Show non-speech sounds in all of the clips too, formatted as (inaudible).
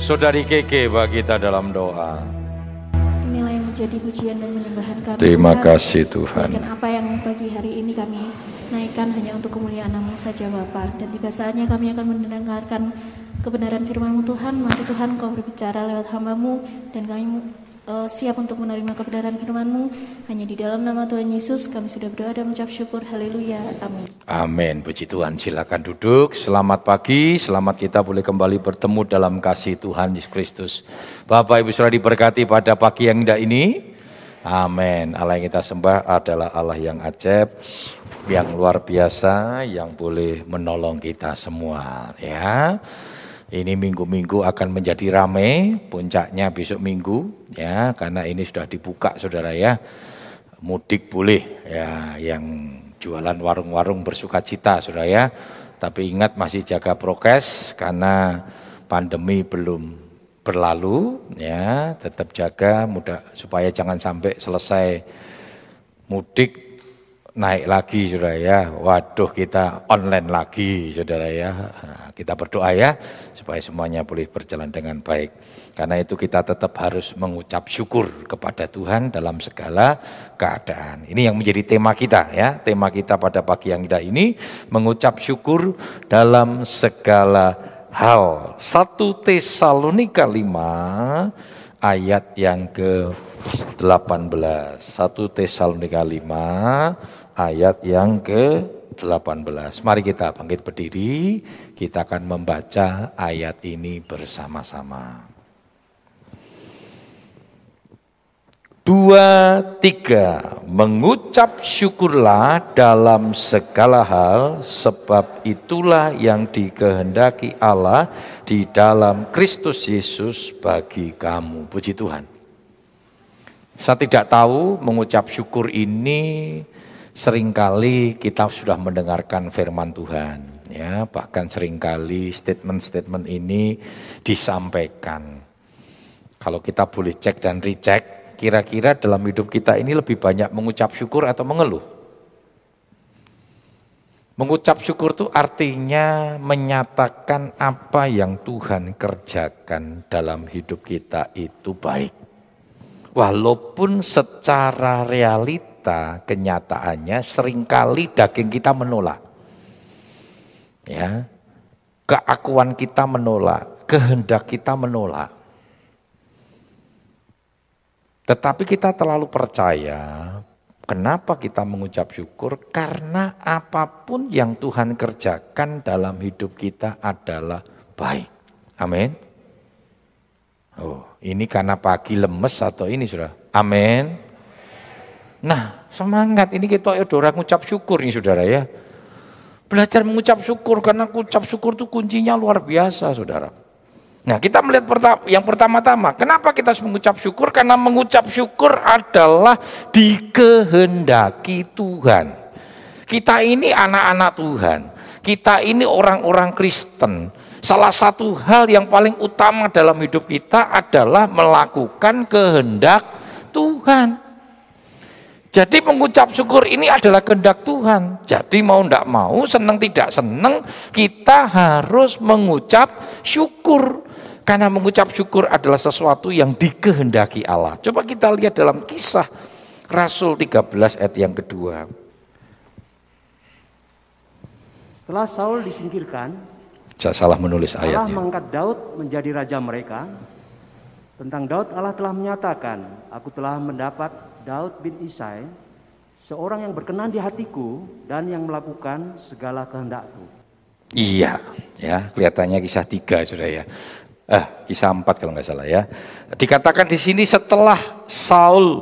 Saudari Keke bagi kita dalam doa. Inilah yang menjadi pujian dan penyembahan kami. Terima Tuhan. kasih Tuhan. Dan apa yang pagi hari ini kami naikkan hanya untuk kemuliaan namamu saja Bapa. Dan tiba saatnya kami akan mendengarkan kebenaran firman-Mu Tuhan. Mari Tuhan Kau berbicara lewat hambamu dan kami eh, siap untuk menerima kebenaran firman-Mu. Hanya di dalam nama Tuhan Yesus kami sudah berdoa dan mengucap syukur. Haleluya. Amin. Amin. Puji Tuhan. Silakan duduk. Selamat pagi. Selamat kita boleh kembali bertemu dalam kasih Tuhan Yesus Kristus. Bapak Ibu sudah diberkati pada pagi yang indah ini. Amin. Allah yang kita sembah adalah Allah yang ajaib, yang luar biasa, yang boleh menolong kita semua. Ya. Ini minggu-minggu akan menjadi ramai, puncaknya besok minggu, ya, karena ini sudah dibuka, saudara ya. Mudik boleh, ya, yang jualan warung-warung bersuka cita, saudara ya. Tapi ingat masih jaga prokes karena pandemi belum berlalu, ya, tetap jaga, mudah supaya jangan sampai selesai mudik naik lagi saudara ya. Waduh kita online lagi saudara ya. Nah, kita berdoa ya supaya semuanya boleh berjalan dengan baik. Karena itu kita tetap harus mengucap syukur kepada Tuhan dalam segala keadaan. Ini yang menjadi tema kita ya. Tema kita pada pagi yang indah ini mengucap syukur dalam segala hal. 1 Tesalonika 5 ayat yang ke 18. 1 Tesalonika 5 ayat yang ke-18. Mari kita bangkit berdiri, kita akan membaca ayat ini bersama-sama. Dua, tiga, mengucap syukurlah dalam segala hal, sebab itulah yang dikehendaki Allah di dalam Kristus Yesus bagi kamu. Puji Tuhan. Saya tidak tahu mengucap syukur ini sering kali kita sudah mendengarkan firman Tuhan ya. Bahkan sering kali statement-statement ini disampaikan. Kalau kita boleh cek dan recheck kira-kira dalam hidup kita ini lebih banyak mengucap syukur atau mengeluh? Mengucap syukur itu artinya menyatakan apa yang Tuhan kerjakan dalam hidup kita itu baik. Walaupun secara realita kita, kenyataannya sering kali daging kita menolak. Ya. Keakuan kita menolak, kehendak kita menolak. Tetapi kita terlalu percaya kenapa kita mengucap syukur karena apa pun yang Tuhan kerjakan dalam hidup kita adalah baik. Amin. Oh, ini karena pagi lemes atau ini sudah. Amin. Nah, semangat ini kita ya orang mengucap syukur nih saudara ya. Belajar mengucap syukur karena mengucap syukur itu kuncinya luar biasa saudara. Nah kita melihat yang pertama-tama, kenapa kita harus mengucap syukur? Karena mengucap syukur adalah dikehendaki Tuhan. Kita ini anak-anak Tuhan, kita ini orang-orang Kristen. Salah satu hal yang paling utama dalam hidup kita adalah melakukan kehendak Tuhan. Jadi mengucap syukur ini adalah kehendak Tuhan. Jadi mau tidak mau, senang tidak senang, kita harus mengucap syukur. Karena mengucap syukur adalah sesuatu yang dikehendaki Allah. Coba kita lihat dalam kisah Rasul 13 ayat yang kedua. Setelah Saul disingkirkan, saya salah menulis Allah ayatnya. mengangkat Daud menjadi raja mereka. Tentang Daud Allah telah menyatakan, aku telah mendapat Daud bin Isai, seorang yang berkenan di hatiku dan yang melakukan segala kehendakku. Iya, ya kelihatannya kisah tiga sudah ya. Eh, kisah empat kalau nggak salah ya. Dikatakan di sini setelah Saul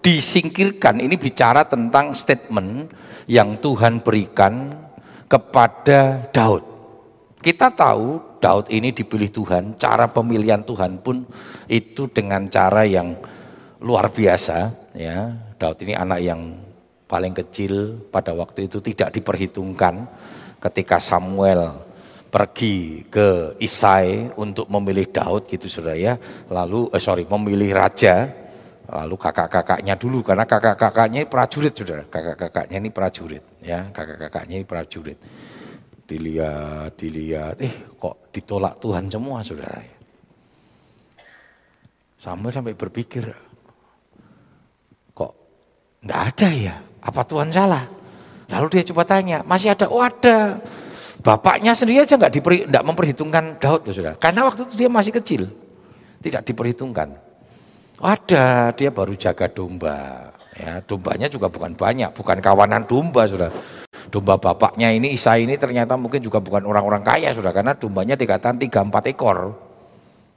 disingkirkan, ini bicara tentang statement yang Tuhan berikan kepada Daud. Kita tahu Daud ini dipilih Tuhan, cara pemilihan Tuhan pun itu dengan cara yang luar biasa ya Daud ini anak yang paling kecil pada waktu itu tidak diperhitungkan ketika Samuel pergi ke Isai untuk memilih Daud gitu saudara ya. Lalu eh, sorry memilih raja. Lalu kakak-kakaknya dulu karena kakak-kakaknya ini prajurit saudara kakak-kakaknya ini prajurit ya. Kakak-kakaknya ini prajurit. Dilihat dilihat. Eh kok ditolak Tuhan semua saudara Samuel sampai berpikir, enggak ada ya? Apa Tuhan salah? Lalu dia coba tanya, masih ada? Oh ada. Bapaknya sendiri aja nggak diperi, enggak memperhitungkan Daud, loh, saudara. Karena waktu itu dia masih kecil, tidak diperhitungkan. Oh, ada, dia baru jaga domba. Ya, dombanya juga bukan banyak, bukan kawanan domba, saudara. Domba bapaknya ini Isa ini ternyata mungkin juga bukan orang-orang kaya, saudara, karena dombanya dikatakan tiga empat ekor.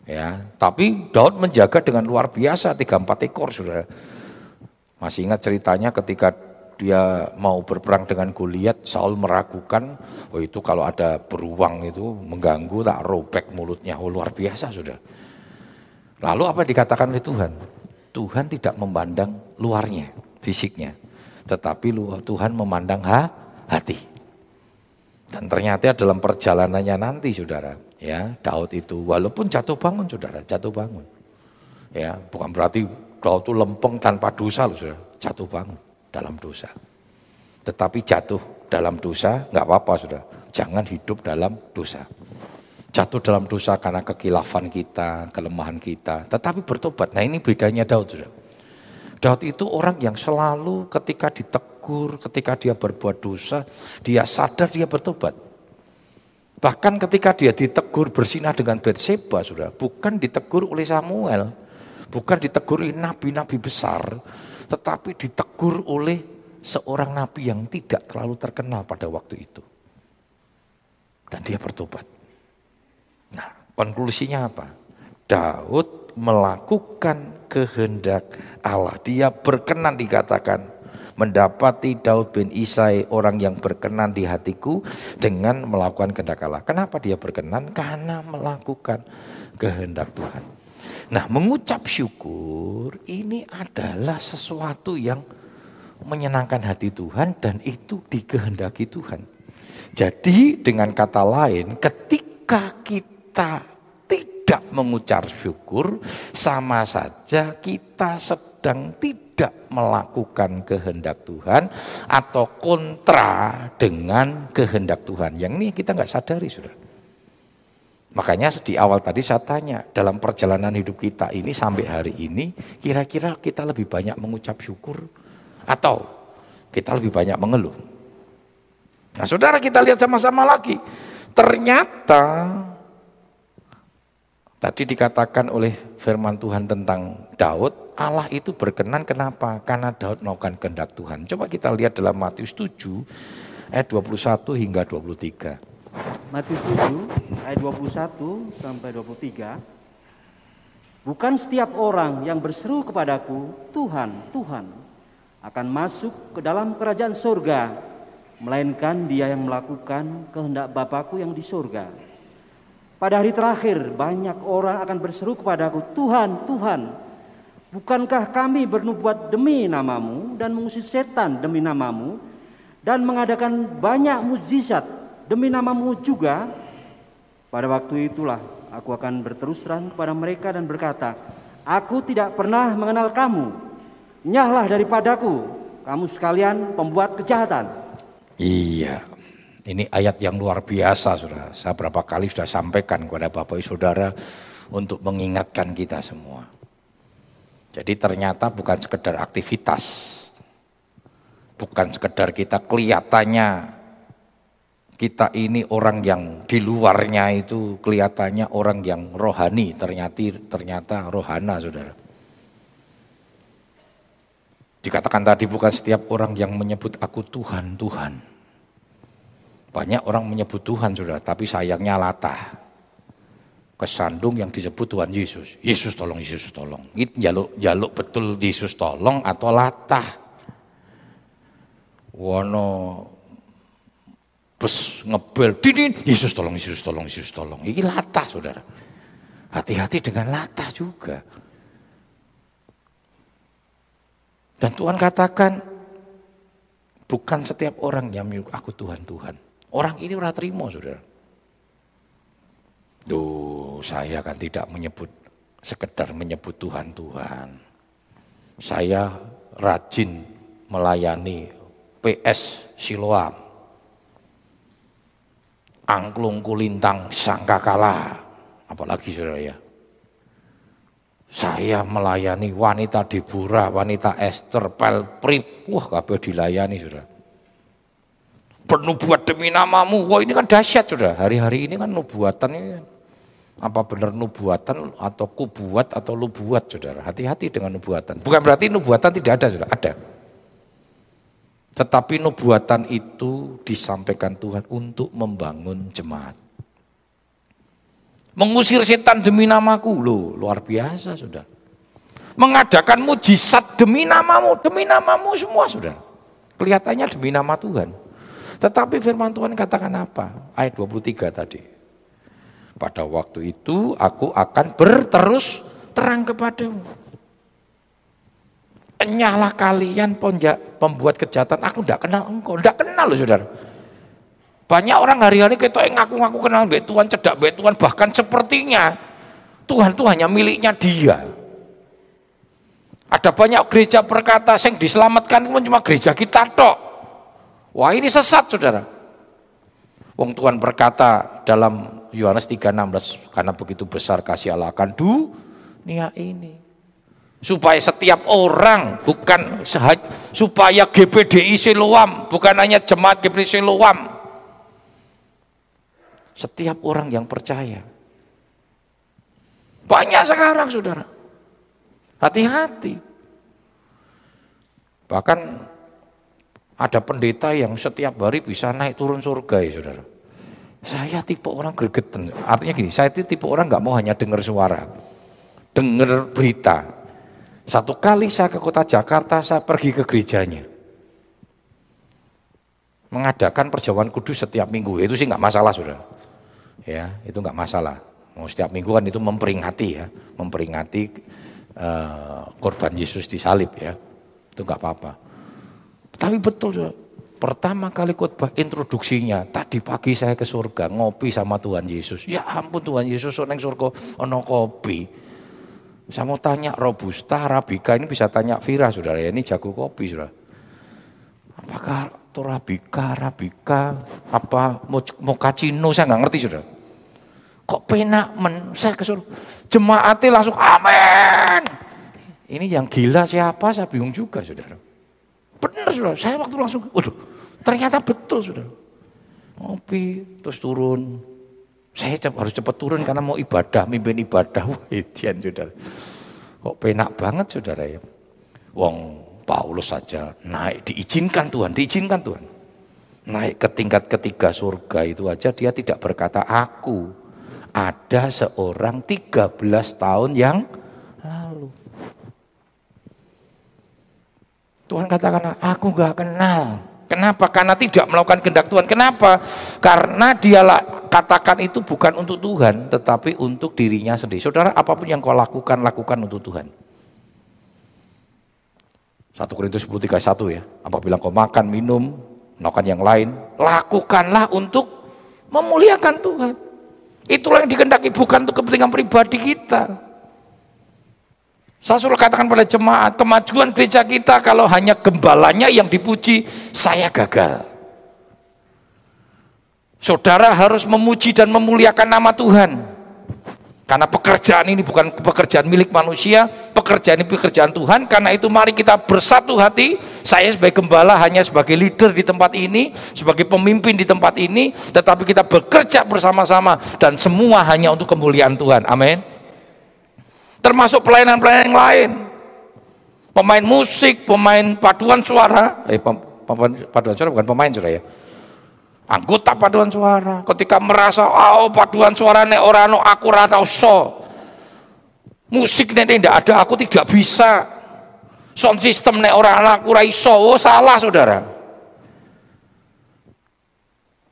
Ya, tapi Daud menjaga dengan luar biasa tiga empat ekor, saudara. Masih ingat ceritanya ketika dia mau berperang dengan Goliat, Saul meragukan, oh itu kalau ada beruang itu mengganggu tak robek mulutnya, oh luar biasa sudah. Lalu apa dikatakan oleh Tuhan? Tuhan tidak memandang luarnya, fisiknya, tetapi Tuhan memandang ha, hati. Dan ternyata dalam perjalanannya nanti saudara, ya Daud itu walaupun jatuh bangun saudara, jatuh bangun. Ya, bukan berarti Daud itu lempeng tanpa dosa loh saudara, jatuh bangun dalam dosa. Tetapi jatuh dalam dosa nggak apa-apa sudah. Jangan hidup dalam dosa. Jatuh dalam dosa karena kekilafan kita, kelemahan kita. Tetapi bertobat. Nah ini bedanya Daud sudah. Daud itu orang yang selalu ketika ditegur, ketika dia berbuat dosa, dia sadar dia bertobat. Bahkan ketika dia ditegur bersinah dengan Betseba, sudah bukan ditegur oleh Samuel, bukan ditegur nabi-nabi besar, tetapi ditegur oleh seorang nabi yang tidak terlalu terkenal pada waktu itu. Dan dia bertobat. Nah, konklusinya apa? Daud melakukan kehendak Allah. Dia berkenan dikatakan mendapati Daud bin Isai orang yang berkenan di hatiku dengan melakukan kehendak Allah. Kenapa dia berkenan? Karena melakukan kehendak Tuhan. Nah, mengucap syukur ini adalah sesuatu yang menyenangkan hati Tuhan dan itu dikehendaki Tuhan. Jadi dengan kata lain, ketika kita tidak mengucap syukur, sama saja kita sedang tidak melakukan kehendak Tuhan atau kontra dengan kehendak Tuhan. Yang ini kita nggak sadari, sudah. Makanya di awal tadi saya tanya, dalam perjalanan hidup kita ini sampai hari ini, kira-kira kita lebih banyak mengucap syukur atau kita lebih banyak mengeluh? Nah saudara kita lihat sama-sama lagi, ternyata tadi dikatakan oleh firman Tuhan tentang Daud, Allah itu berkenan kenapa? Karena Daud melakukan kehendak Tuhan. Coba kita lihat dalam Matius 7 ayat 21 hingga 23. Matius 7 ayat 21 sampai 23. Bukan setiap orang yang berseru kepadaku, Tuhan, Tuhan, akan masuk ke dalam kerajaan surga, melainkan dia yang melakukan kehendak Bapakku yang di surga. Pada hari terakhir banyak orang akan berseru kepadaku, Tuhan, Tuhan, bukankah kami bernubuat demi namamu dan mengusir setan demi namamu dan mengadakan banyak mujizat Demi namamu juga, pada waktu itulah aku akan berterus terang kepada mereka dan berkata, Aku tidak pernah mengenal kamu, nyahlah daripadaku, kamu sekalian pembuat kejahatan. Iya, ini ayat yang luar biasa saudara. Saya berapa kali sudah sampaikan kepada Bapak Ibu Saudara untuk mengingatkan kita semua. Jadi ternyata bukan sekedar aktivitas, bukan sekedar kita kelihatannya kita ini orang yang di luarnya itu kelihatannya orang yang rohani, ternyata ternyata rohana, Saudara. Dikatakan tadi bukan setiap orang yang menyebut aku Tuhan, Tuhan. Banyak orang menyebut Tuhan, Saudara, tapi sayangnya latah. Kesandung yang disebut Tuhan Yesus. Yesus tolong, Yesus tolong. Itu jaluk, jaluk betul Yesus tolong atau latah. Wono bus ngebel, dinin, Yesus tolong, Yesus tolong, Yesus tolong. Ini latah saudara. Hati-hati dengan latah juga. Dan Tuhan katakan, bukan setiap orang yang menyebut aku Tuhan, Tuhan. Orang ini ora terima saudara. Duh, saya kan tidak menyebut, sekedar menyebut Tuhan, Tuhan. Saya rajin melayani PS Siloam angklung kulintang sangka kalah. Apalagi saudara ya. Saya melayani wanita Deborah, wanita Esther, Pelprip, wah kabeh dilayani sudah. Bernubuat demi namamu, wah ini kan dahsyat sudah. Hari-hari ini kan nubuatan ini kan. Apa benar nubuatan atau kubuat atau lubuat saudara. Hati-hati dengan nubuatan. Bukan berarti nubuatan tidak ada sudah, ada. Tetapi nubuatan itu disampaikan Tuhan untuk membangun jemaat. Mengusir setan demi namaku, loh luar biasa sudah. Mengadakan mujizat demi namamu, demi namamu semua sudah. Kelihatannya demi nama Tuhan. Tetapi firman Tuhan katakan apa? Ayat 23 tadi. Pada waktu itu aku akan berterus terang kepadamu. Enyahlah kalian pembuat kejahatan, aku tidak kenal engkau. Tidak kenal loh saudara. Banyak orang hari-hari kita yang ngaku-ngaku kenal baik Tuhan, cedak baik Tuhan, bahkan sepertinya Tuhan itu hanya miliknya dia. Ada banyak gereja berkata, yang diselamatkan pun cuma gereja kita tok. Wah ini sesat saudara. Wong Tuhan berkata dalam Yohanes 3:16 karena begitu besar kasih Allah akan dunia ini supaya setiap orang bukan supaya GPDI Siloam bukan hanya jemaat GPDI Siloam setiap orang yang percaya. Banyak sekarang saudara. Hati-hati. Bahkan ada pendeta yang setiap hari bisa naik turun surga ya saudara. Saya tipe orang gregetan. Artinya gini, saya itu tipe orang nggak mau hanya dengar suara, dengar berita. Satu kali saya ke kota Jakarta, saya pergi ke gerejanya. Mengadakan perjamuan kudus setiap minggu, itu sih nggak masalah sudah. Ya, itu nggak masalah. Mau setiap minggu kan itu memperingati ya, memperingati uh, korban Yesus disalib ya, itu nggak apa-apa. Tapi betul, sudah. Pertama kali khotbah introduksinya, tadi pagi saya ke surga ngopi sama Tuhan Yesus. Ya ampun Tuhan Yesus neng surga ono kopi. Saya mau tanya Robusta, Arabica, ini bisa tanya Vira saudara ya, ini jago kopi saudara. Apakah Torabika, Arabica, apa Mokacino, saya nggak ngerti saudara. Kok penak men, saya ke surga. Jemaatnya langsung amin. Ini yang gila siapa, saya bingung juga saudara. Benar saudara, saya waktu langsung, waduh Ternyata betul sudah. Ngopi terus turun. Saya harus cepat turun karena mau ibadah, mimpin ibadah. (laughs) Wah, idian saudara. Kok penak banget saudara ya. Wong Paulus saja naik diizinkan Tuhan, diizinkan Tuhan. Naik ke tingkat ketiga surga itu aja dia tidak berkata aku. Ada seorang 13 tahun yang lalu. Tuhan katakan aku gak kenal Kenapa? Karena tidak melakukan kehendak Tuhan. Kenapa? Karena dia katakan itu bukan untuk Tuhan, tetapi untuk dirinya sendiri. Saudara, apa pun yang kau lakukan, lakukan untuk Tuhan. 1 Korintus 10, 31 ya. Apabila kau makan, minum, melakukan yang lain, lakukanlah untuk memuliakan Tuhan. Itulah yang dikendaki bukan untuk kepentingan pribadi kita. Saya suruh katakan pada jemaat, kemajuan gereja kita kalau hanya gembalanya yang dipuji, saya gagal. Saudara harus memuji dan memuliakan nama Tuhan. Karena pekerjaan ini bukan pekerjaan milik manusia, pekerjaan ini pekerjaan Tuhan. Karena itu mari kita bersatu hati. Saya sebagai gembala hanya sebagai leader di tempat ini, sebagai pemimpin di tempat ini, tetapi kita bekerja bersama-sama dan semua hanya untuk kemuliaan Tuhan. Amin. Termasuk pelayanan-pelayanan yang lain. Pemain musik, pemain paduan suara. Eh, paduan suara bukan pemain suara ya. Anggota paduan suara. Ketika merasa, oh paduan suara nek orang no aku rata so. Musik nek tidak ada, aku tidak bisa. Sound system nek orang aku raiso. Oh salah saudara.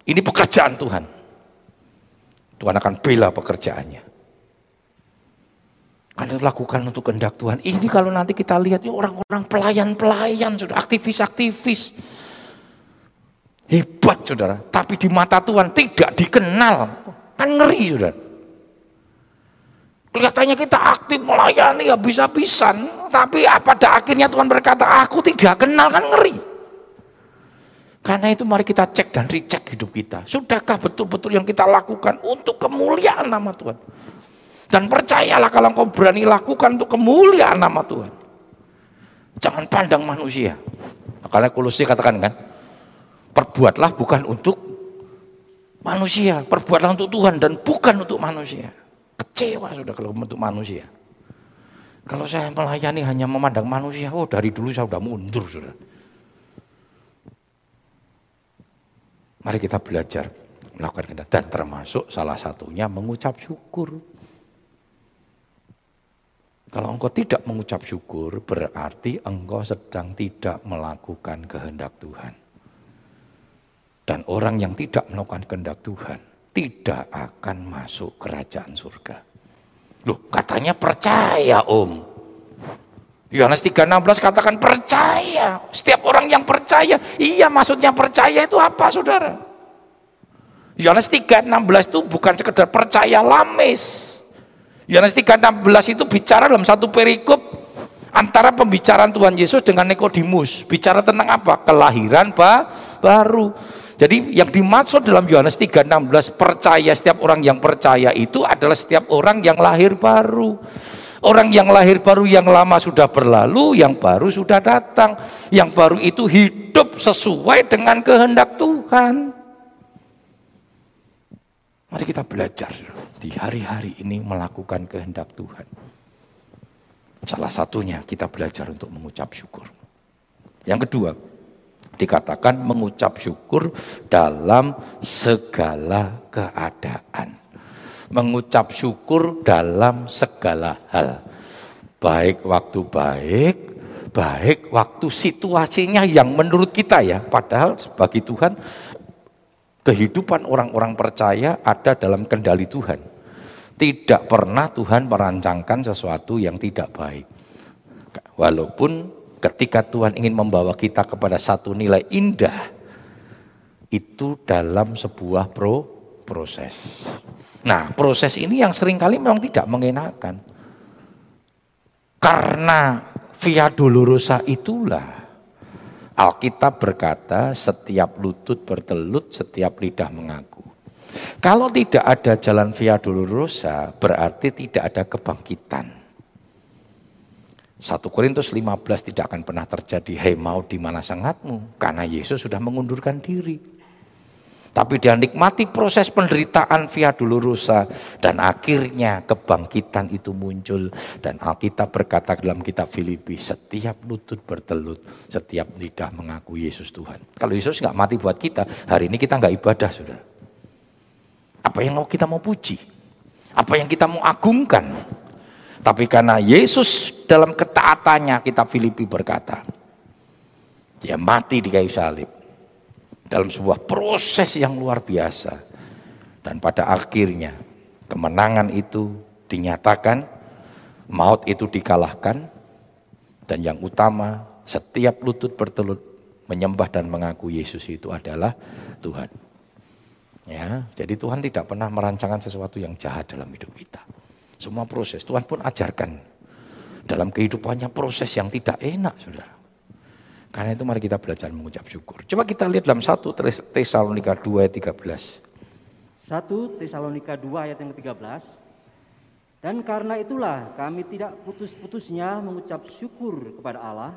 Ini pekerjaan Tuhan. Tuhan akan bela pekerjaannya. Kalian lakukan untuk kehendak Tuhan. Ini kalau nanti kita lihat orang-orang pelayan-pelayan, sudah aktivis-aktivis. Hebat saudara, tapi di mata Tuhan tidak dikenal. Kan ngeri saudara. Kelihatannya kita aktif melayani ya bisa-bisan, tapi pada akhirnya Tuhan berkata, aku tidak kenal kan ngeri. Karena itu mari kita cek dan recheck hidup kita. Sudahkah betul-betul yang kita lakukan untuk kemuliaan nama Tuhan? Dan percayalah kalau engkau berani lakukan untuk kemuliaan nama Tuhan. Jangan pandang manusia. Karena kulusi katakan kan, perbuatlah bukan untuk manusia, perbuatlah untuk Tuhan dan bukan untuk manusia. Kecewa sudah kalau untuk manusia. Kalau saya melayani hanya memandang manusia, oh dari dulu saya sudah mundur sudah. Mari kita belajar melakukan kehendak dan termasuk salah satunya mengucap syukur. Kalau engkau tidak mengucap syukur berarti engkau sedang tidak melakukan kehendak Tuhan. Dan orang yang tidak melakukan kehendak Tuhan tidak akan masuk kerajaan surga. Loh katanya percaya om. Yohanes 3:16 katakan percaya. Setiap orang yang percaya, iya maksudnya percaya itu apa Saudara? Yohanes 3:16 itu bukan sekedar percaya lames. Yohanes 3:16 itu bicara dalam satu perikop antara pembicaraan Tuhan Yesus dengan Nikodemus. Bicara tentang apa? Kelahiran ba baru. Jadi yang dimaksud dalam Yohanes 3:16 percaya setiap orang yang percaya itu adalah setiap orang yang lahir baru. Orang yang lahir baru yang lama sudah berlalu, yang baru sudah datang. Yang baru itu hidup sesuai dengan kehendak Tuhan. Mari kita belajar di hari-hari ini melakukan kehendak Tuhan. Salah satunya kita belajar untuk mengucap syukur. Yang kedua, dikatakan mengucap syukur dalam segala keadaan mengucap syukur dalam segala hal. Baik waktu baik, baik waktu situasinya yang menurut kita ya, padahal bagi Tuhan kehidupan orang-orang percaya ada dalam kendali Tuhan. Tidak pernah Tuhan merancangkan sesuatu yang tidak baik. Walaupun ketika Tuhan ingin membawa kita kepada satu nilai indah, itu dalam sebuah pro proses. Nah, proses ini yang sering kali memang tidak mengenakan. Karena via dolorosa itulah Alkitab berkata setiap lutut bertelut, setiap lidah mengaku. Kalau tidak ada jalan via dolorosa berarti tidak ada kebangkitan. 1 Korintus 15 tidak akan pernah terjadi, hei mau di mana sangatmu? Karena Yesus sudah mengundurkan diri. Tapi dia nikmati proses penderitaan via dolorosa dan akhirnya kebangkitan itu muncul dan Alkitab berkata dalam kitab Filipi setiap lutut bertelut, setiap lidah mengaku Yesus Tuhan. Kalau Yesus nggak mati buat kita, hari ini kita nggak ibadah, saudara. Apa yang mau kita mau puji? Apa yang kita mau agungkan? Tapi karena Yesus dalam ketaatannya, kitab Filipi berkata, dia mati di kayu salib dalam sebuah proses yang luar biasa. Dan pada akhirnya kemenangan itu dinyatakan, maut itu dikalahkan, dan yang utama setiap lutut bertelut menyembah dan mengaku Yesus itu adalah Tuhan. Ya, jadi Tuhan tidak pernah merancangkan sesuatu yang jahat dalam hidup kita. Semua proses Tuhan pun ajarkan dalam kehidupannya proses yang tidak enak, saudara. Karena itu mari kita belajar mengucap syukur. Coba kita lihat dalam 1 Tesalonika 2 ayat 13. 1 Tesalonika 2 ayat yang ke-13. Dan karena itulah kami tidak putus-putusnya mengucap syukur kepada Allah.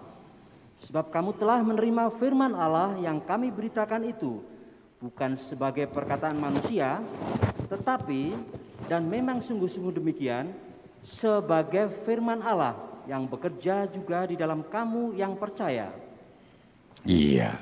Sebab kamu telah menerima firman Allah yang kami beritakan itu. Bukan sebagai perkataan manusia, tetapi dan memang sungguh-sungguh demikian sebagai firman Allah yang bekerja juga di dalam kamu yang percaya Iya.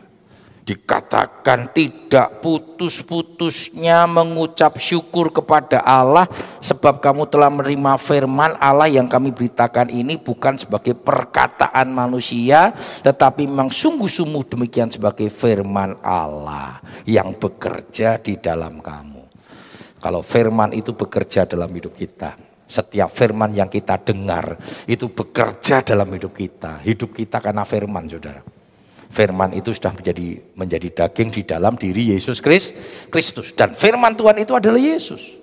Dikatakan tidak putus-putusnya mengucap syukur kepada Allah sebab kamu telah menerima firman Allah yang kami beritakan ini bukan sebagai perkataan manusia tetapi memang sungguh-sungguh demikian sebagai firman Allah yang bekerja di dalam kamu. Kalau firman itu bekerja dalam hidup kita, setiap firman yang kita dengar itu bekerja dalam hidup kita. Hidup kita karena firman, saudara firman itu sudah menjadi menjadi daging di dalam diri Yesus Kristus dan firman Tuhan itu adalah Yesus.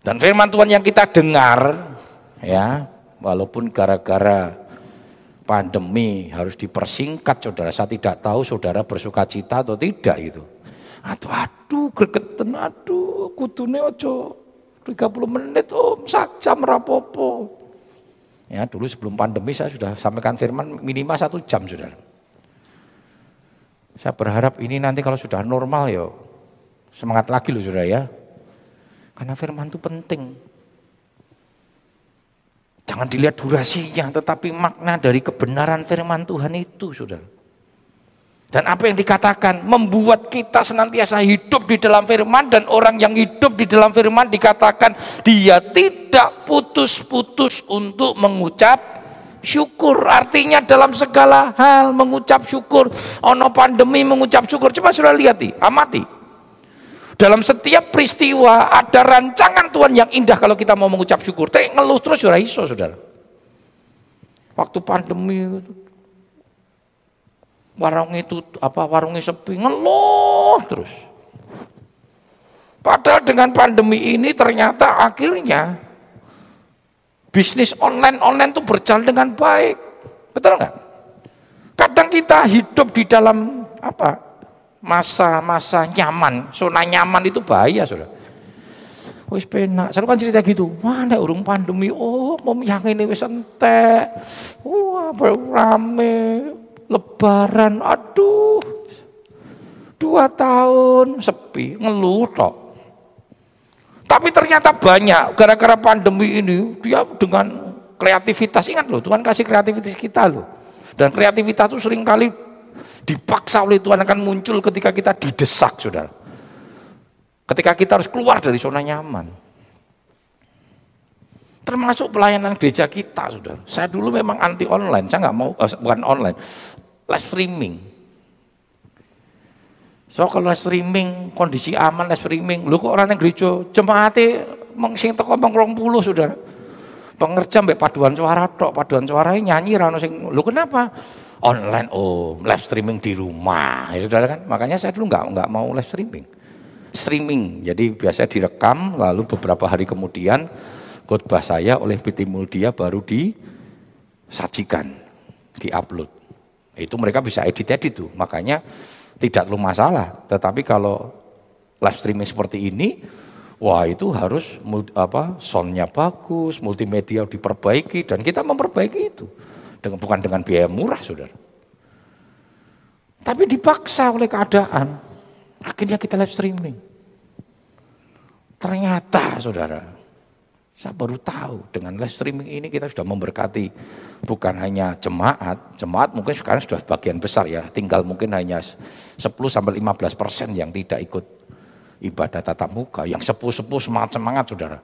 Dan firman Tuhan yang kita dengar ya, walaupun gara-gara pandemi harus dipersingkat saudara, saya tidak tahu saudara bersuka cita atau tidak itu. Aduh, aduh, gregetan, aduh, kudune ojo 30 menit om, jam rapopo. Ya dulu sebelum pandemi saya sudah sampaikan firman minimal satu jam sudah. Saya berharap ini nanti kalau sudah normal ya semangat lagi loh sudah ya. Karena firman itu penting. Jangan dilihat durasinya, tetapi makna dari kebenaran firman Tuhan itu, sudah. Dan apa yang dikatakan membuat kita senantiasa hidup di dalam firman dan orang yang hidup di dalam firman dikatakan dia tidak putus-putus untuk mengucap syukur. Artinya dalam segala hal mengucap syukur. Ono pandemi mengucap syukur. Coba sudah lihat nih, amati. Dalam setiap peristiwa ada rancangan Tuhan yang indah kalau kita mau mengucap syukur. Tapi ngeluh terus sudah iso, saudara. Waktu pandemi warung itu apa warungnya sepi ngeluh terus. Padahal dengan pandemi ini ternyata akhirnya bisnis online online itu berjalan dengan baik. Betul nggak? Kadang kita hidup di dalam apa? masa-masa nyaman, zona nyaman itu bahaya sudah. Wis penak, selalu kan cerita gitu. Mana urung pandemi, oh mau yang ini wis entek. Wah, rame, lebaran, aduh. Dua tahun sepi, ngeluh tok. Tapi ternyata banyak gara-gara pandemi ini dia dengan kreativitas ingat loh Tuhan kasih kreativitas kita loh dan kreativitas itu sering kali Dipaksa oleh Tuhan akan muncul ketika kita didesak, saudara. Ketika kita harus keluar dari zona nyaman. Termasuk pelayanan gereja kita, saudara. Saya dulu memang anti online, saya nggak mau, eh, bukan online, live streaming. So kalau live streaming, kondisi aman live streaming, lu kok orang yang gereja, jemaatnya sing teko rong puluh, saudara. Pengerja mbak paduan suara tok, paduan suaranya nyanyi rano sing, lu kenapa? online oh live streaming di rumah. Ya saudara kan? Makanya saya dulu nggak nggak mau live streaming. Streaming. Jadi biasa direkam lalu beberapa hari kemudian khotbah saya oleh PT Muldia baru disajikan diupload itu mereka bisa edit edit tuh makanya tidak terlalu masalah tetapi kalau live streaming seperti ini wah itu harus apa soundnya bagus multimedia diperbaiki dan kita memperbaiki itu dengan, bukan dengan biaya murah, saudara. Tapi dipaksa oleh keadaan. Akhirnya kita live streaming. Ternyata, saudara, saya baru tahu dengan live streaming ini kita sudah memberkati bukan hanya jemaat, jemaat mungkin sekarang sudah bagian besar ya, tinggal mungkin hanya 10 sampai 15 persen yang tidak ikut ibadah tatap muka, yang sepuh-sepuh semangat-semangat saudara.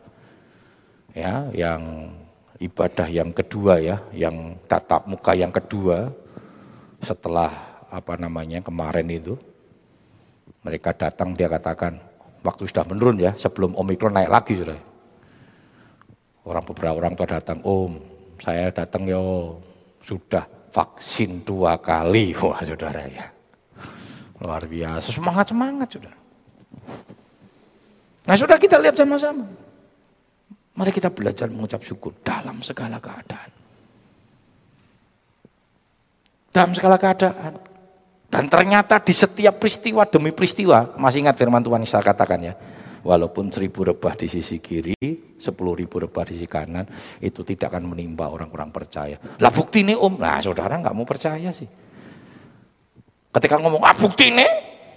Ya, yang ibadah yang kedua ya, yang tatap muka yang kedua setelah apa namanya kemarin itu. Mereka datang dia katakan waktu sudah menurun ya, sebelum Omikron naik lagi sudah. Orang beberapa orang tua datang, Om, saya datang yo sudah vaksin dua kali, (laughs) wah saudara ya. Luar biasa, semangat semangat sudah. Nah sudah kita lihat sama-sama. Mari kita belajar mengucap syukur dalam segala keadaan. Dalam segala keadaan. Dan ternyata di setiap peristiwa demi peristiwa, masih ingat firman Tuhan yang saya katakan ya, walaupun seribu rebah di sisi kiri, sepuluh ribu rebah di sisi kanan, itu tidak akan menimpa orang-orang percaya. Lah bukti ini om, nah saudara nggak mau percaya sih. Ketika ngomong, ah bukti ini,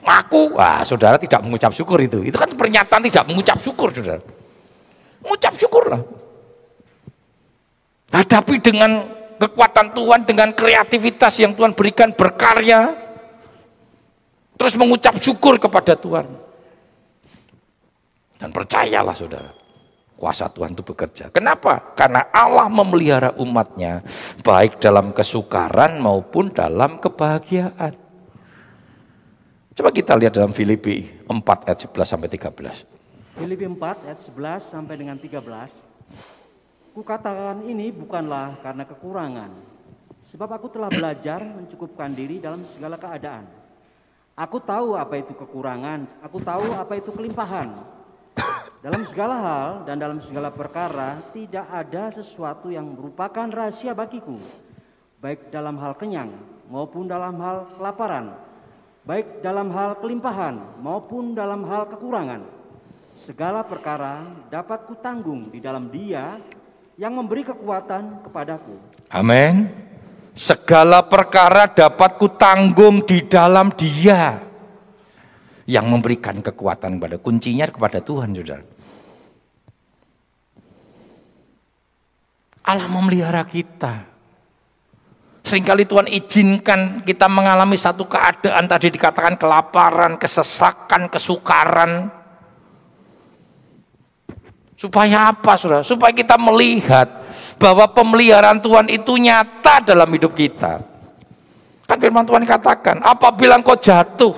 aku, wah saudara tidak mengucap syukur itu. Itu kan pernyataan tidak mengucap syukur saudara. Mengucap syukurlah. Hadapi dengan kekuatan Tuhan, dengan kreativitas yang Tuhan berikan berkarya. Terus mengucap syukur kepada Tuhan. Dan percayalah saudara, kuasa Tuhan itu bekerja. Kenapa? Karena Allah memelihara umatnya, baik dalam kesukaran maupun dalam kebahagiaan. Coba kita lihat dalam Filipi 4 ayat 11 sampai 13. Filipi 4 ayat 11 sampai dengan 13. Kukatakan ini bukanlah karena kekurangan, sebab aku telah belajar mencukupkan diri dalam segala keadaan. Aku tahu apa itu kekurangan, aku tahu apa itu kelimpahan. Dalam segala hal dan dalam segala perkara tidak ada sesuatu yang merupakan rahasia bagiku, baik dalam hal kenyang maupun dalam hal kelaparan, baik dalam hal kelimpahan maupun dalam hal kekurangan segala perkara dapat kutanggung di dalam Dia yang memberi kekuatan kepadaku. Amin. Segala perkara dapat kutanggung di dalam Dia yang memberikan kekuatan kepada kuncinya kepada Tuhan, Saudara. Allah memelihara kita. Seringkali Tuhan izinkan kita mengalami satu keadaan tadi dikatakan kelaparan, kesesakan, kesukaran. Supaya apa saudara? Supaya kita melihat bahwa pemeliharaan Tuhan itu nyata dalam hidup kita. Kan firman Tuhan katakan, apabila engkau jatuh,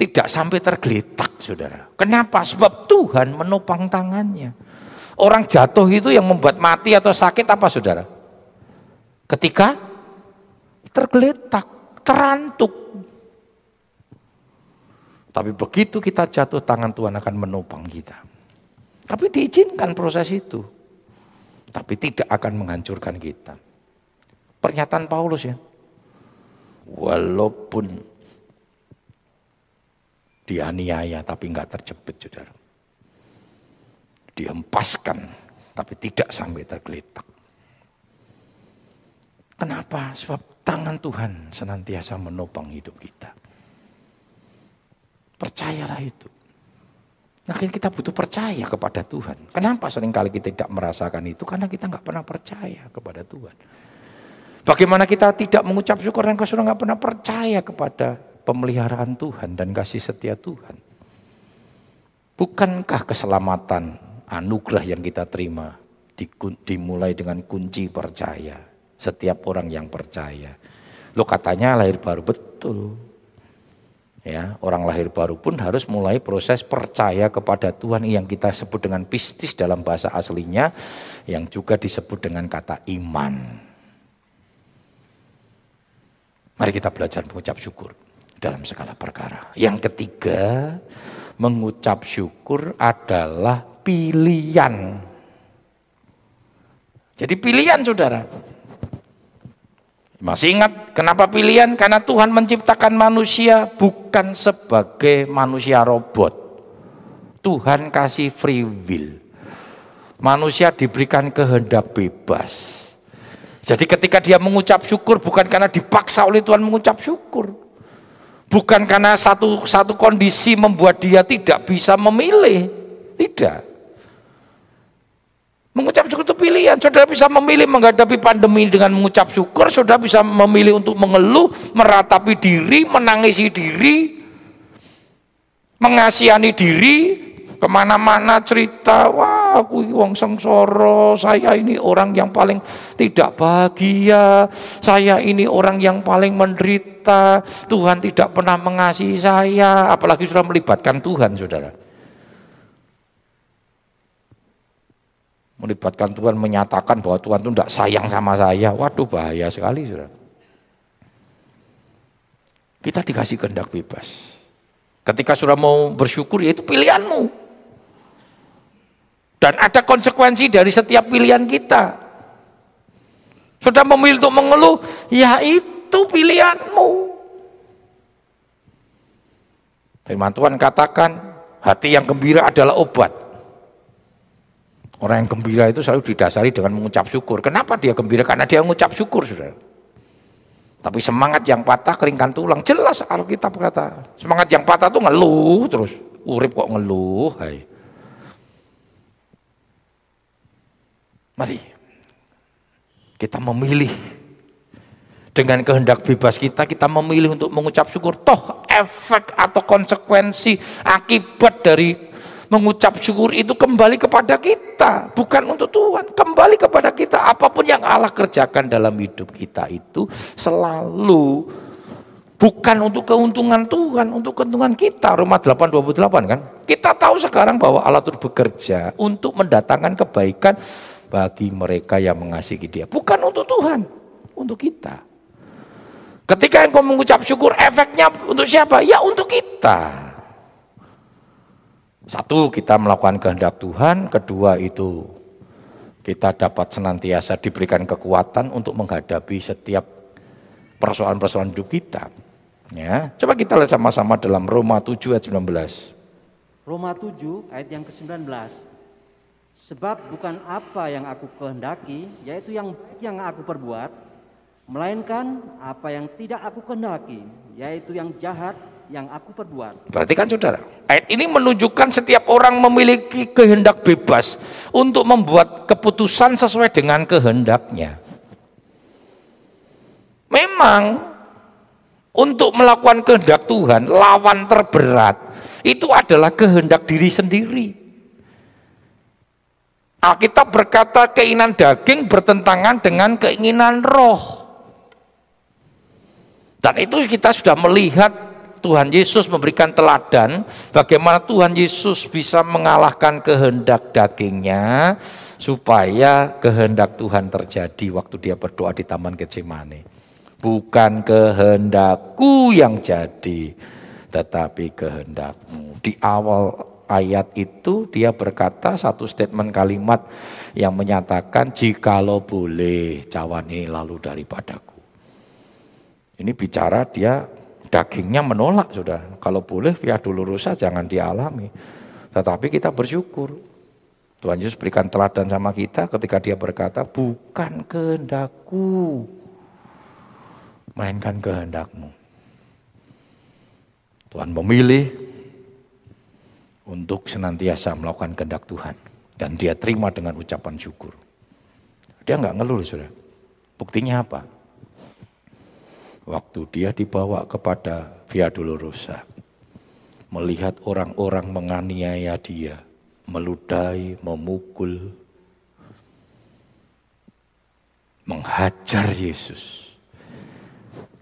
tidak sampai tergeletak saudara. Kenapa? Sebab Tuhan menopang tangannya. Orang jatuh itu yang membuat mati atau sakit apa saudara? ketika tergeletak, terantuk. Tapi begitu kita jatuh tangan Tuhan akan menopang kita. Tapi diizinkan proses itu. Tapi tidak akan menghancurkan kita. Pernyataan Paulus ya. Walaupun dianiaya tapi nggak terjepit saudara. Dihempaskan tapi tidak sampai tergeletak. Kenapa? Sebab tangan Tuhan senantiasa menopang hidup kita. Percayalah itu. Nah kita butuh percaya kepada Tuhan. Kenapa sering kali kita tidak merasakan itu? Karena kita nggak pernah percaya kepada Tuhan. Bagaimana kita tidak mengucap syukur dan kita nggak pernah percaya kepada pemeliharaan Tuhan dan kasih setia Tuhan. Bukankah keselamatan anugerah yang kita terima dimulai dengan kunci percaya? setiap orang yang percaya. Lo katanya lahir baru betul. Ya, orang lahir baru pun harus mulai proses percaya kepada Tuhan yang kita sebut dengan pistis dalam bahasa aslinya yang juga disebut dengan kata iman. Mari kita belajar mengucap syukur dalam segala perkara. Yang ketiga, mengucap syukur adalah pilihan. Jadi pilihan saudara. Masih ingat kenapa pilihan? Karena Tuhan menciptakan manusia bukan sebagai manusia robot. Tuhan kasih free will. Manusia diberikan kehendak bebas. Jadi ketika dia mengucap syukur bukan karena dipaksa oleh Tuhan mengucap syukur. Bukan karena satu satu kondisi membuat dia tidak bisa memilih. Tidak. Mengucap syukur itu pilihan. Saudara bisa memilih menghadapi pandemi dengan mengucap syukur. Saudara bisa memilih untuk mengeluh, meratapi diri, menangisi diri, mengasihani diri, ke mana-mana cerita, wah aku wong sengsoro, saya ini orang yang paling tidak bahagia, saya ini orang yang paling menderita, Tuhan tidak pernah mengasihi saya, apalagi sudah melibatkan Tuhan saudara. melibatkan Tuhan menyatakan bahwa Tuhan itu tidak sayang sama saya. Waduh bahaya sekali saudara. Kita dikasih kehendak bebas. Ketika sudah mau bersyukur ya itu pilihanmu. Dan ada konsekuensi dari setiap pilihan kita. Sudah memilih untuk mengeluh, ya itu pilihanmu. Firman Tuhan katakan, hati yang gembira adalah obat. Orang yang gembira itu selalu didasari dengan mengucap syukur. Kenapa dia gembira? Karena dia mengucap syukur, saudara. Tapi semangat yang patah keringkan tulang. Jelas Alkitab berkata. Semangat yang patah itu ngeluh terus. Urip kok ngeluh. Hai. Mari. Kita memilih. Dengan kehendak bebas kita, kita memilih untuk mengucap syukur. Toh efek atau konsekuensi akibat dari mengucap syukur itu kembali kepada kita, bukan untuk Tuhan, kembali kepada kita. Apa pun yang Allah kerjakan dalam hidup kita itu selalu bukan untuk keuntungan Tuhan, untuk keuntungan kita. Roma 8:28 kan. Kita tahu sekarang bahwa Allah itu bekerja untuk mendatangkan kebaikan bagi mereka yang mengasihi Dia, bukan untuk Tuhan, untuk kita. Ketika engkau mengucap syukur, efeknya untuk siapa? Ya untuk kita. Satu, kita melakukan kehendak Tuhan. Kedua, itu kita dapat senantiasa diberikan kekuatan untuk menghadapi setiap persoalan-persoalan hidup kita. Ya, coba kita lihat sama-sama dalam Roma 7 ayat 19. Roma 7 ayat yang ke-19. Sebab bukan apa yang aku kehendaki, yaitu yang yang aku perbuat, melainkan apa yang tidak aku kehendaki, yaitu yang jahat yang aku perbuat. Berarti kan saudara, ayat ini menunjukkan setiap orang memiliki kehendak bebas untuk membuat keputusan sesuai dengan kehendaknya. Memang untuk melakukan kehendak Tuhan, lawan terberat itu adalah kehendak diri sendiri. Alkitab berkata keinginan daging bertentangan dengan keinginan roh. Dan itu kita sudah melihat Tuhan Yesus memberikan teladan bagaimana Tuhan Yesus bisa mengalahkan kehendak dagingnya supaya kehendak Tuhan terjadi waktu dia berdoa di Taman Getsemani. Bukan kehendakku yang jadi, tetapi kehendakmu. Di awal ayat itu dia berkata satu statement kalimat yang menyatakan jikalau boleh cawan ini lalu daripadaku. Ini bicara dia dagingnya menolak sudah. Kalau boleh via dulurusa jangan dialami. Tetapi kita bersyukur. Tuhan Yesus berikan teladan sama kita ketika dia berkata bukan kehendakku melainkan kehendakmu. Tuhan memilih untuk senantiasa melakukan kehendak Tuhan. Dan dia terima dengan ucapan syukur. Dia nggak ngeluh sudah. Buktinya apa? Waktu dia dibawa kepada Via Dolorosa. Melihat orang-orang menganiaya dia. Meludahi, memukul. Menghajar Yesus.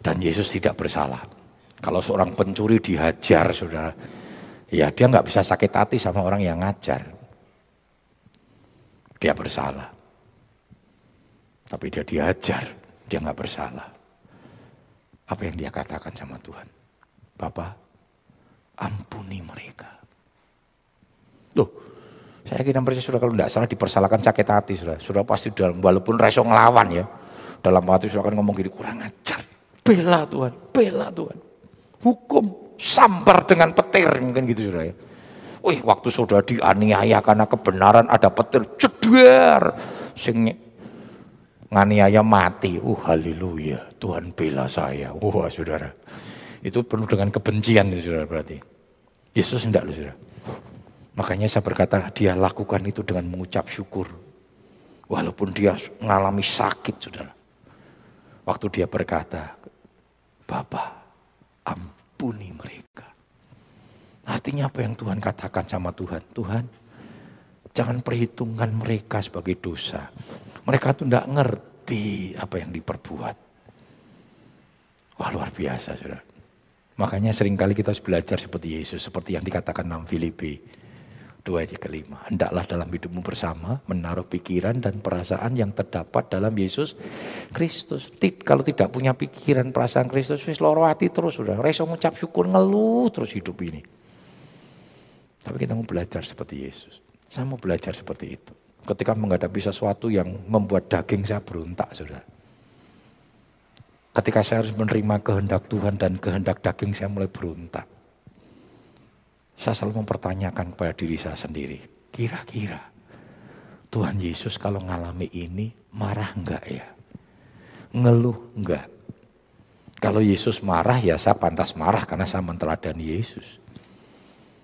Dan Yesus tidak bersalah kalau seorang pencuri dihajar, saudara, ya dia nggak bisa sakit hati sama orang yang ngajar. Dia bersalah. Tapi dia dihajar, dia nggak bersalah. Apa yang dia katakan sama Tuhan? Bapak, ampuni mereka. Loh, saya yakin percaya sudah kalau tidak salah dipersalahkan sakit hati sudah. Sudah pasti dalam walaupun reso ngelawan ya. Dalam hati sudah akan ngomong gini kurang ajar. Bela Tuhan, bela Tuhan hukum sampar dengan petir mungkin gitu sudah ya. Wih, waktu sudah dianiaya karena kebenaran ada petir jedar sing nganiaya mati. Uh, haleluya. Tuhan bela saya. Wah, Saudara. Itu penuh dengan kebencian itu Saudara berarti. Yesus enggak loh Saudara. Makanya saya berkata dia lakukan itu dengan mengucap syukur. Walaupun dia mengalami sakit Saudara. Waktu dia berkata, Bapak, ampuni mereka. Artinya apa yang Tuhan katakan sama Tuhan? Tuhan, jangan perhitungkan mereka sebagai dosa. Mereka tuh tidak ngerti apa yang diperbuat. Wah luar biasa saudara. Makanya sering kali kita harus belajar seperti Yesus. Seperti yang dikatakan dalam Filipi dua kelima. Hendaklah dalam hidupmu bersama menaruh pikiran dan perasaan yang terdapat dalam Yesus Kristus. Kalau tidak punya pikiran perasaan Kristus, wis loro hati terus sudah. Reso ngucap syukur ngeluh terus hidup ini. Tapi kita mau belajar seperti Yesus. Saya mau belajar seperti itu. Ketika menghadapi sesuatu yang membuat daging saya berontak, saudara. Ketika saya harus menerima kehendak Tuhan dan kehendak daging saya mulai berontak. Saya selalu mempertanyakan kepada diri saya sendiri, kira-kira Tuhan Yesus kalau ngalami ini marah enggak ya? Ngeluh enggak? Kalau Yesus marah ya saya pantas marah karena saya menteladani Yesus.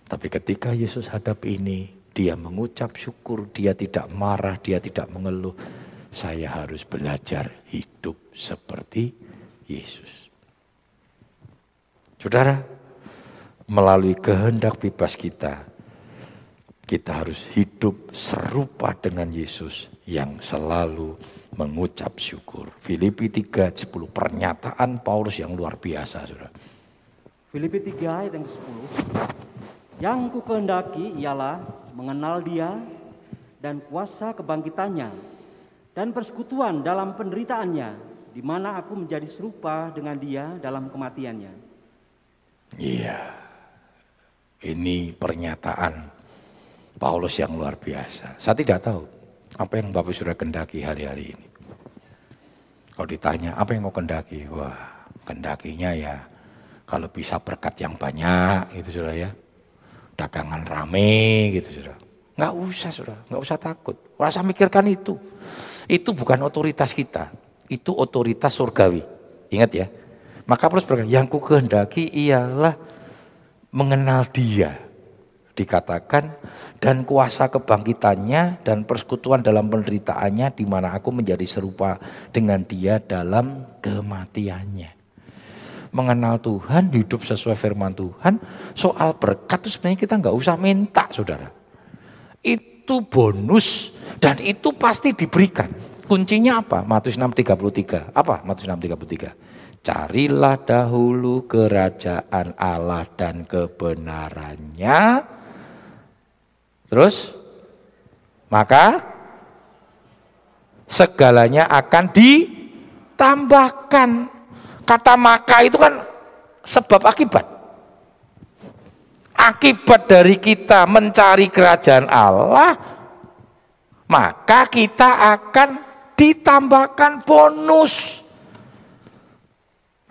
Tapi ketika Yesus hadap ini, dia mengucap syukur, dia tidak marah, dia tidak mengeluh. Saya harus belajar hidup seperti Yesus. Saudara, melalui kehendak bebas kita, kita harus hidup serupa dengan Yesus yang selalu mengucap syukur. Filipi 3, 10 pernyataan Paulus yang luar biasa. Saudara. Filipi 3 ayat yang ke-10. Yang ku kehendaki ialah mengenal dia dan kuasa kebangkitannya dan persekutuan dalam penderitaannya di mana aku menjadi serupa dengan dia dalam kematiannya. Iya. Yeah. Ini pernyataan Paulus yang luar biasa. Saya tidak tahu apa yang Bapak sudah kendaki hari-hari ini. Kalau ditanya apa yang mau kendaki? Wah, kendakinya ya kalau bisa berkat yang banyak itu sudah ya. dagangan rame gitu sudah. Nggak usah sudah, nggak usah takut. Rasa mikirkan itu. Itu bukan otoritas kita, itu otoritas surgawi. Ingat ya. Maka terus berkata, yang ku kehendaki ialah mengenal dia. Dikatakan dan kuasa kebangkitannya dan persekutuan dalam penderitaannya di mana aku menjadi serupa dengan dia dalam kematiannya. Mengenal Tuhan, hidup sesuai firman Tuhan, soal berkat itu sebenarnya kita nggak usah minta saudara. Itu bonus dan itu pasti diberikan. Kuncinya apa? Matius 6:33. Apa Matius 6:33? Carilah dahulu kerajaan Allah dan kebenarannya. Terus, maka segalanya akan ditambahkan. Kata maka itu kan sebab akibat. Akibat dari kita mencari kerajaan Allah, maka kita akan ditambahkan bonus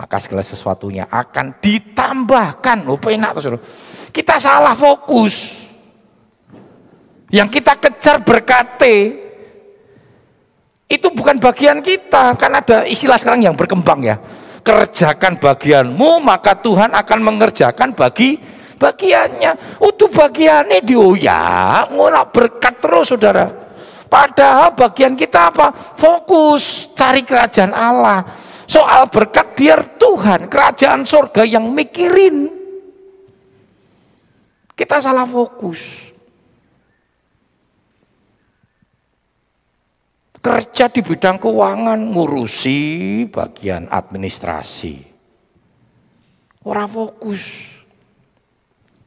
maka segala sesuatunya akan ditambahkan. Oh, enak tuh, Kita salah fokus. Yang kita kejar berkate itu bukan bagian kita. Kan ada istilah sekarang yang berkembang ya. Kerjakan bagianmu, maka Tuhan akan mengerjakan bagi bagiannya. Itu bagiannya dioyak, ngulak berkat terus saudara. Padahal bagian kita apa? Fokus cari kerajaan Allah Soal berkat biar Tuhan, kerajaan surga yang mikirin. Kita salah fokus. Kerja di bidang keuangan ngurusi bagian administrasi. Orang fokus.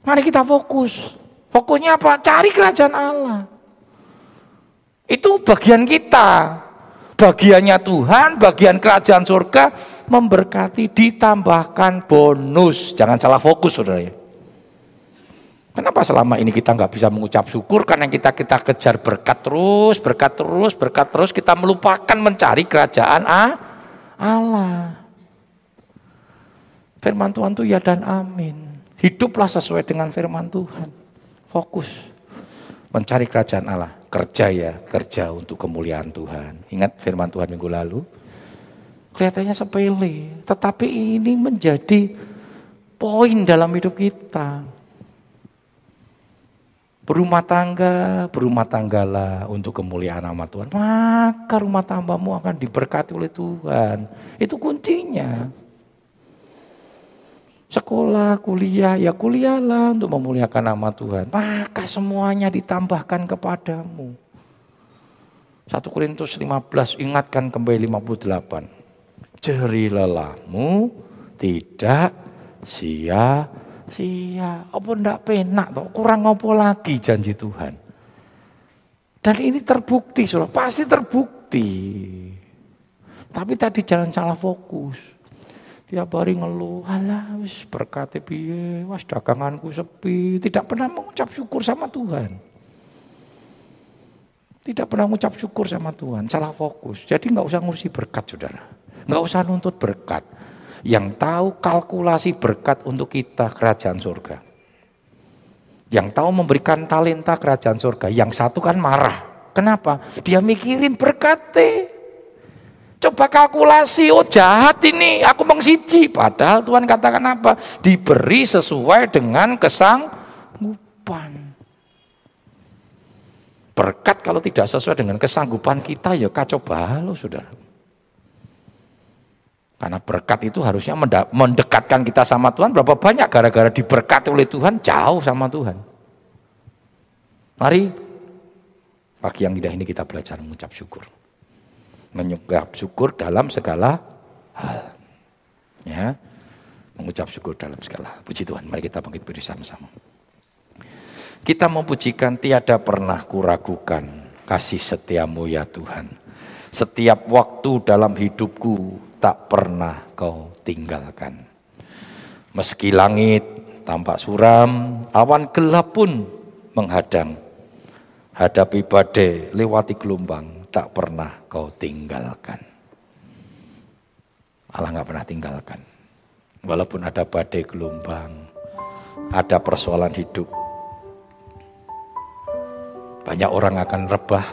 Mari kita fokus. Fokusnya apa? Cari kerajaan Allah. Itu bagian kita bagiannya Tuhan, bagian kerajaan surga memberkati ditambahkan bonus. Jangan salah fokus saudara ya. Kenapa selama ini kita nggak bisa mengucap syukur karena kita kita kejar berkat terus, berkat terus, berkat terus kita melupakan mencari kerajaan Allah. Firman Tuhan itu ya dan amin. Hiduplah sesuai dengan firman Tuhan. Fokus mencari kerajaan Allah kerja ya, kerja untuk kemuliaan Tuhan. Ingat firman Tuhan minggu lalu? Kelihatannya sepele, tetapi ini menjadi poin dalam hidup kita. Berumah tangga, berumah tanggalah untuk kemuliaan nama Tuhan. Maka rumah tanggamu akan diberkati oleh Tuhan. Itu kuncinya. Sekolah, kuliah, ya kuliahlah untuk memuliakan nama Tuhan. Maka semuanya ditambahkan kepadamu. 1 Korintus 15, ingatkan kembali 58. Jeri lelahmu tidak sia-sia. Apa ndak penak toh? Kurang ngopo lagi janji Tuhan. Dan ini terbukti, sudah pasti terbukti. Tapi tadi jangan salah fokus. Tiap hari ngeluh, alah wis berkati piye, was daganganku sepi. Tidak pernah mengucap syukur sama Tuhan. Tidak pernah mengucap syukur sama Tuhan, salah fokus. Jadi nggak usah ngurusi berkat saudara. Nggak usah nuntut berkat. Yang tahu kalkulasi berkat untuk kita kerajaan surga. Yang tahu memberikan talenta kerajaan surga. Yang satu kan marah. Kenapa? Dia mikirin berkatnya. Coba kalkulasi, oh jahat ini, aku mengsiji. Padahal Tuhan katakan apa? Diberi sesuai dengan kesanggupan. Berkat kalau tidak sesuai dengan kesanggupan kita, ya kacau balau, saudara. Karena berkat itu harusnya mendekatkan kita sama Tuhan. Berapa banyak gara-gara diberkati oleh Tuhan, jauh sama Tuhan. Mari, pagi yang indah ini kita belajar mengucap syukur mengucap syukur dalam segala hal. Ya, mengucap syukur dalam segala. Puji Tuhan, mari kita bangkit berdiri sama-sama. Kita memujikan tiada pernah kuragukan kasih setiamu ya Tuhan. Setiap waktu dalam hidupku tak pernah kau tinggalkan. Meski langit tampak suram, awan gelap pun menghadang. Hadapi badai, lewati gelombang, tak pernah kau tinggalkan. Allah nggak pernah tinggalkan. Walaupun ada badai gelombang, ada persoalan hidup, Banyak orang akan rebah,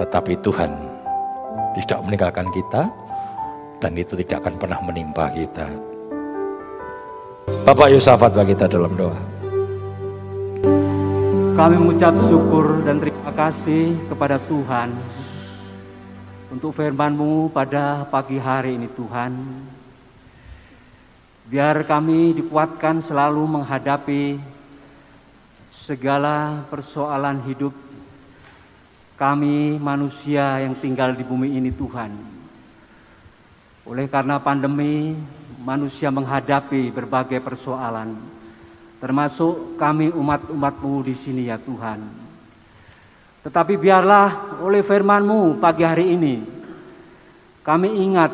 tetapi Tuhan tidak meninggalkan kita, dan itu tidak akan pernah menimpa kita. Bapak Yusafat bagi kita dalam doa. Kami mengucap syukur dan terima kasih kepada Tuhan untuk firman-Mu pada pagi hari ini Tuhan. Biar kami dikuatkan selalu menghadapi segala persoalan hidup kami manusia yang tinggal di bumi ini Tuhan. Oleh karena pandemi, manusia menghadapi berbagai persoalan termasuk kami umat-umatmu di sini ya Tuhan. Tetapi biarlah oleh firman-Mu pagi hari ini, kami ingat,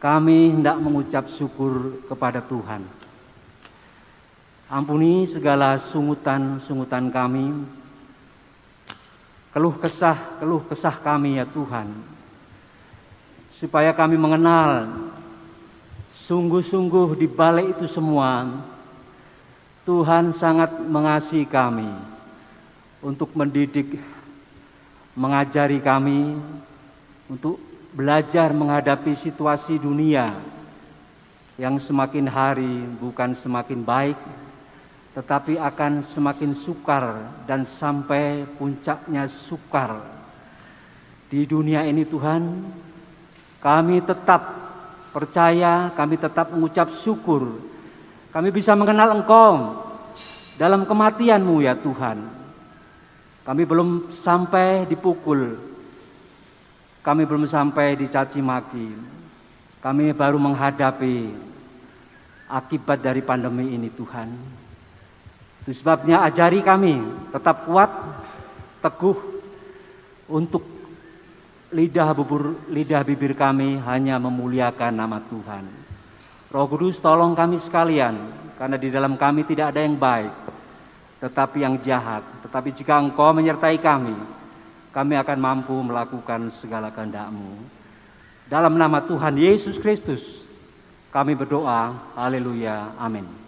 kami hendak mengucap syukur kepada Tuhan. Ampuni segala sungutan-sungutan kami, keluh kesah, keluh kesah kami ya Tuhan. Supaya kami mengenal sungguh-sungguh di balik itu semua Tuhan sangat mengasihi kami untuk mendidik, mengajari kami untuk belajar menghadapi situasi dunia yang semakin hari bukan semakin baik, tetapi akan semakin sukar dan sampai puncaknya sukar. Di dunia ini Tuhan, kami tetap percaya, kami tetap mengucap syukur kami bisa mengenal Engkau dalam kematian-Mu ya Tuhan. Kami belum sampai dipukul. Kami belum sampai dicaci maki. Kami baru menghadapi akibat dari pandemi ini Tuhan. Itu sebabnya ajari kami tetap kuat, teguh untuk lidah bubur lidah bibir kami hanya memuliakan nama Tuhan. Roh Kudus tolong kami sekalian, karena di dalam kami tidak ada yang baik, tetapi yang jahat. Tetapi jika Engkau menyertai kami, kami akan mampu melakukan segala kehendak-Mu. Dalam nama Tuhan Yesus Kristus, kami berdoa, haleluya, amin.